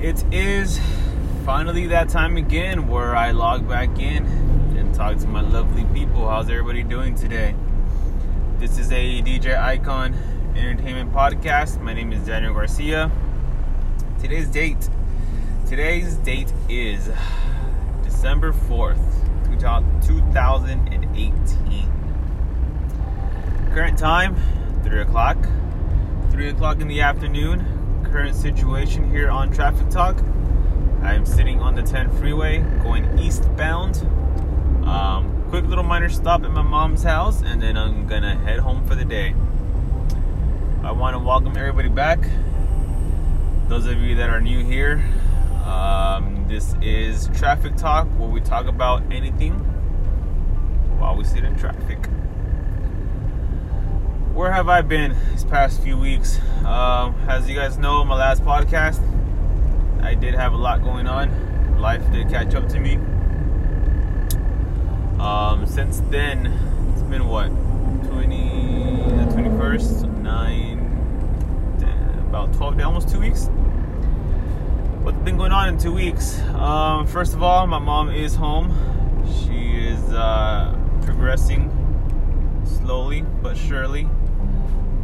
It is finally that time again where I log back in and talk to my lovely people. How's everybody doing today? This is a DJ Icon Entertainment Podcast. My name is Daniel Garcia. Today's date. Today's date is December 4th, 2018. Current time, 3 o'clock. 3 o'clock in the afternoon. Current situation here on Traffic Talk. I'm sitting on the 10 freeway going eastbound. Um, quick little minor stop at my mom's house, and then I'm gonna head home for the day. I want to welcome everybody back. Those of you that are new here, um, this is Traffic Talk, where we talk about anything while we sit in traffic. Where have I been these past few weeks? Um, as you guys know, my last podcast, I did have a lot going on. Life did catch up to me. Um, since then, it's been what 20, the 21st, 9, 10, about 12 days, almost two weeks. What's been going on in two weeks? Um, first of all, my mom is home. She is uh, progressing slowly but surely.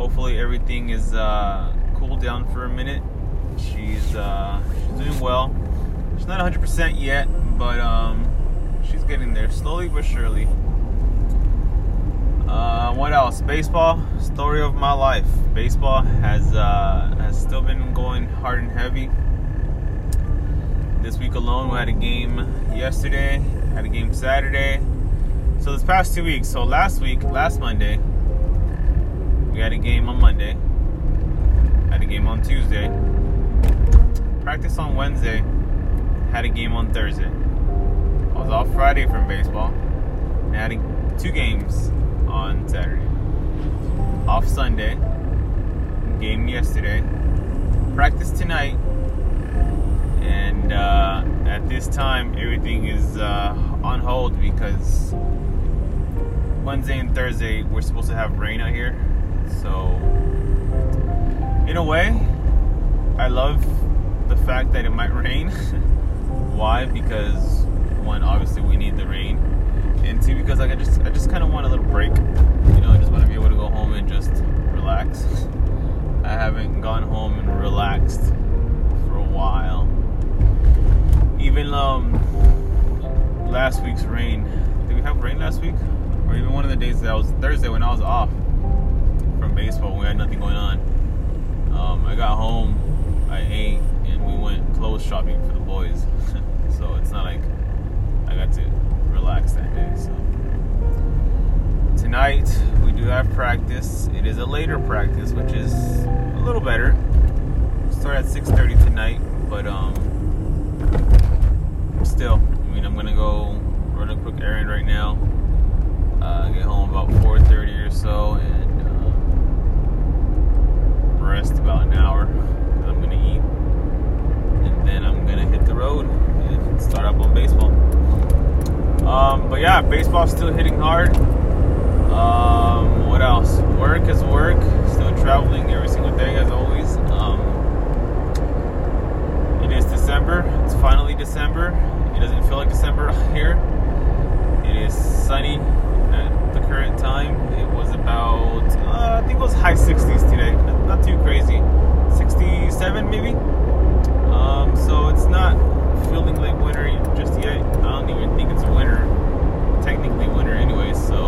Hopefully, everything is uh, cooled down for a minute. She's uh, she's doing well. She's not 100% yet, but um, she's getting there slowly but surely. Uh, what else? Baseball, story of my life. Baseball has uh, has still been going hard and heavy. This week alone, we had a game yesterday, had a game Saturday. So this past two weeks. So last week, last Monday, we had a game on Monday. Had a game on Tuesday. Practice on Wednesday. Had a game on Thursday. I was off Friday from baseball. And had a, two games on Saturday. Off Sunday. Game yesterday. Practice tonight. And uh, at this time, everything is uh, on hold because Wednesday and Thursday we're supposed to have rain out here. So, in a way, I love the fact that it might rain. Why? Because one, obviously we need the rain, and two, because like I just I just kind of want a little break. You know, I just want to be able to go home and just relax. I haven't gone home and relaxed for a while. Even um last week's rain. Did we have rain last week? Or even one of the days that I was Thursday when I was off from baseball, we had nothing going on. Um, I got home, I ate, and we went clothes shopping for the boys. so it's not like I got to relax that day. So tonight we do have practice. It is a later practice, which is a little better. Start at 6:30 tonight, but um, still, I mean, I'm gonna go run a quick errand right now. Uh, get home about 4:30 or so, and uh, rest about an hour. Cause I'm gonna eat, and then I'm gonna hit the road and start up on baseball. Um, but yeah, baseball's still hitting hard. Um, what else? Work is work. Still traveling every single day as always. Um, it is December. It's finally December. It doesn't feel like December here. It is sunny at the current time. It was about, uh, I think it was high 60s today. Not too crazy. 67 maybe. Um, so it's not feeling like winter just yet. I don't even think it's winter. Technically winter anyway. So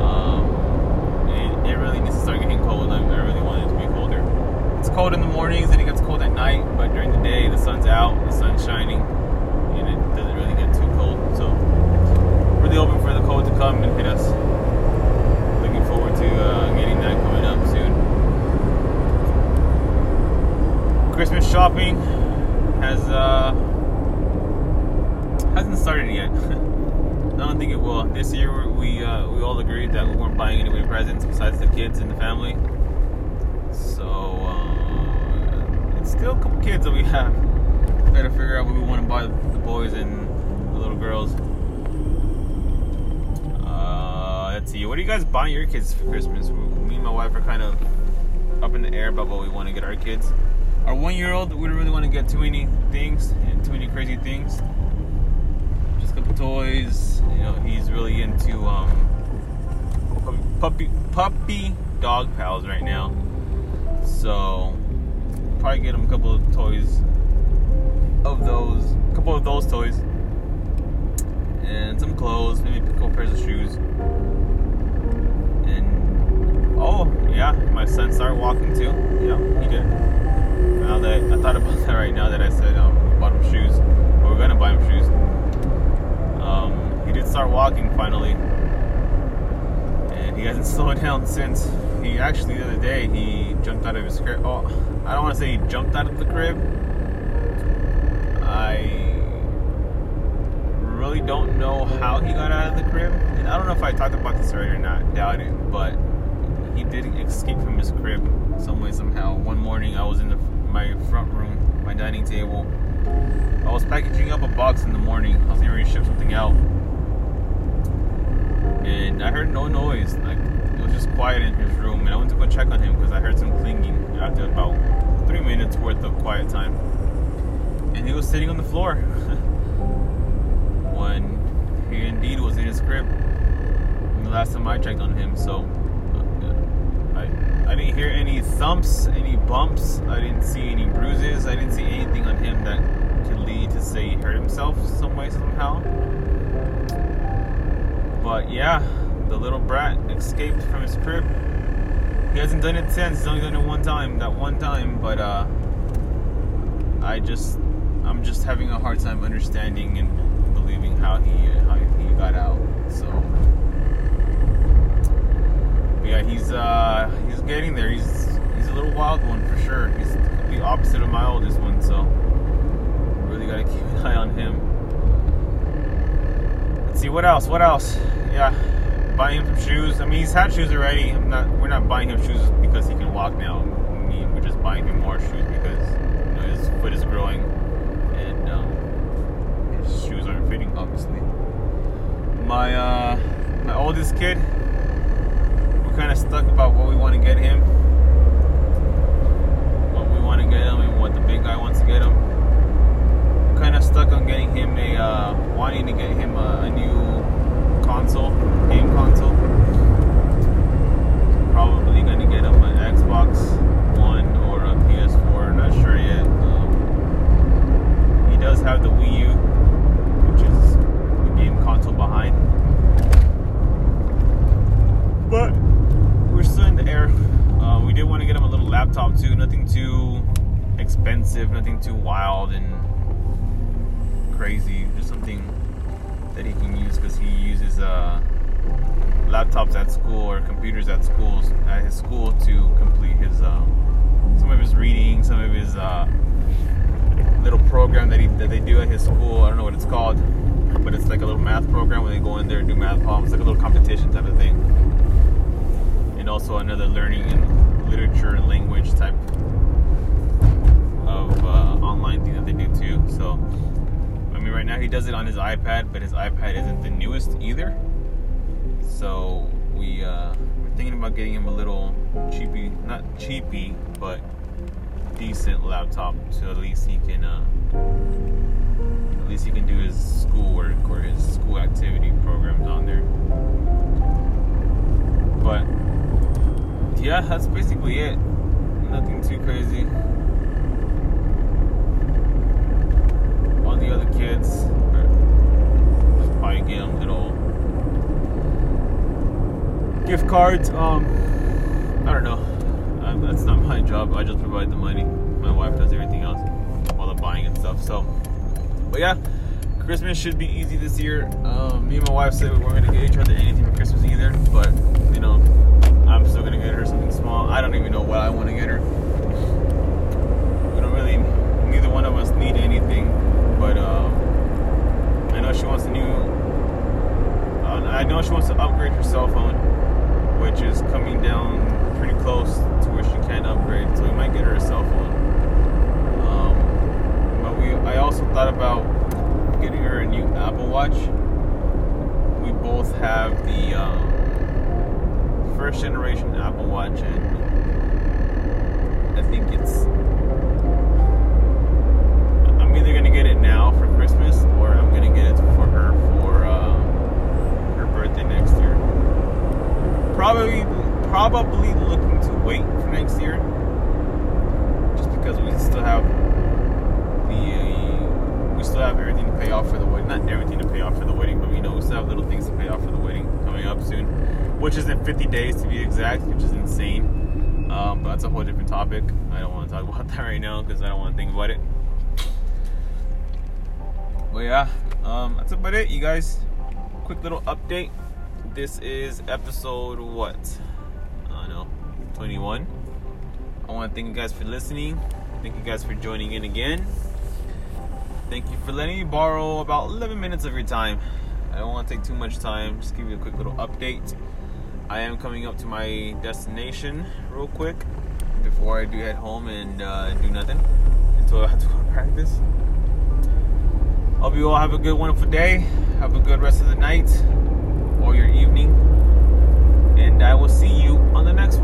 um, it, it really needs to start getting cold. I, I really want it to be colder. It's cold in the mornings and it gets cold at night, but during the day the sun's out, the sun's shining, and it doesn't really get too cold. So really hoping for the cold to come and hit us. Looking forward to uh, getting that coming up soon. Christmas shopping has uh, hasn't started yet. I don't think it will. This year we uh, we all agreed that we weren't buying any new presents besides the kids and the family. So uh, it's still a couple kids that we have. To figure out what we want to buy the boys and the little girls. Uh, let's see. What are you guys buying your kids for Christmas? Me and my wife are kind of up in the air about what we want to get our kids. our one year old, we don't really want to get too many things and too many crazy things. Toys. You know, he's really into um, puppy puppy dog pals right now. So probably get him a couple of toys of those, a couple of those toys, and some clothes, maybe a couple pairs of shoes. And oh yeah, my son started walking too. Yeah, he did. Now that I thought about that right now that I said um, bought him shoes, we're gonna buy him shoes. Start walking finally, and he hasn't slowed down since. He actually the other day he jumped out of his crib. Oh, I don't want to say he jumped out of the crib. I really don't know how he got out of the crib. And I don't know if I talked about this already or not. Doubt it, but he did escape from his crib some way somehow. One morning I was in the, my front room, my dining table. I was packaging up a box in the morning. I was to ship something out, and I heard no noise. Like it was just quiet in his room, and I went to go check on him because I heard some clinging after about three minutes worth of quiet time, and he was sitting on the floor when he indeed was in his crib. The last time I checked on him, so uh, I I didn't hear any thumps, any bumps. I didn't see any bruises. I didn't see anything on him that could lead to say he hurt himself some way somehow. But yeah, the little brat escaped from his crib. He hasn't done it since. He's only done it one time. That one time, but uh, I just, I'm just having a hard time understanding and believing how he how he got out. So yeah, he's uh, he's getting there. He's he's a little wild one for sure. He's the opposite of my oldest one, so really gotta keep an eye on him. See what else. What else? Yeah, buying him some shoes. I mean, he's had shoes already. I'm not. We're not buying him shoes because he can walk now. I mean, we're just buying him more shoes because you know, his foot is growing and um, his shoes aren't fitting, obviously. My uh, my oldest kid. We're kind of stuck about what we want to get him, what we want to get him, and what the big guy wants to get him. Stuck on getting him a uh, wanting to get him a, a new console, game console. Probably gonna get him an Xbox One or a PS4. Not sure yet. Um, he does have the Wii U, which is the game console behind. But we're still in the air. Uh, we did want to get him a little laptop too. Nothing too expensive. Nothing too wild and crazy. Just something that he can use because he uses uh, laptops at school or computers at schools at his school to complete his um, some of his reading, some of his uh, little program that he that they do at his school. I don't know what it's called, but it's like a little math program where they go in there and do math problems, like a little competition type of thing, and also another learning and literature and language type of uh, online thing that they do too. So. Right now he does it on his iPad, but his iPad isn't the newest either. So we uh, we're thinking about getting him a little cheapy, not cheapy, but decent laptop, so at least he can uh, at least he can do his schoolwork or his school activity programs on there. But yeah, that's basically it. Nothing too crazy. all just probably get them little gift cards. Um, I don't know. Um, that's not my job. I just provide the money. My wife does everything else, all the buying and stuff. So, but yeah, Christmas should be easy this year. Um, me and my wife said we weren't gonna get each other anything for Christmas either, but you know, I'm still gonna get her something small. I don't even know what I want to get her. We don't really. Neither one of us need anything but um, I know she wants a new. Uh, I know she wants to upgrade her cell phone, which is coming down pretty close to where she can upgrade. So we might get her a cell phone. Um, but we, I also thought about getting her a new Apple Watch. We both have the um, first generation Apple Watch, and I think it's I'm either gonna get it now for Christmas, or I'm gonna get it for her for uh, her birthday next year. Probably, probably looking to wait for next year, just because we still have the uh, we still have everything to pay off for the wedding. Not everything to pay off for the wedding, but we know we still have little things to pay off for the wedding coming up soon, which is in 50 days to be exact, which is insane. Um, but that's a whole different topic. I don't want to talk about that right now because I don't want to think about it. But yeah, um, that's about it, you guys. Quick little update. This is episode what? I don't know, 21. I want to thank you guys for listening. Thank you guys for joining in again. Thank you for letting me borrow about 11 minutes of your time. I don't want to take too much time. Just give you a quick little update. I am coming up to my destination real quick before I do head home and uh, do nothing until I have to go to practice. Hope you all have a good, wonderful day. Have a good rest of the night or your evening. And I will see you on the next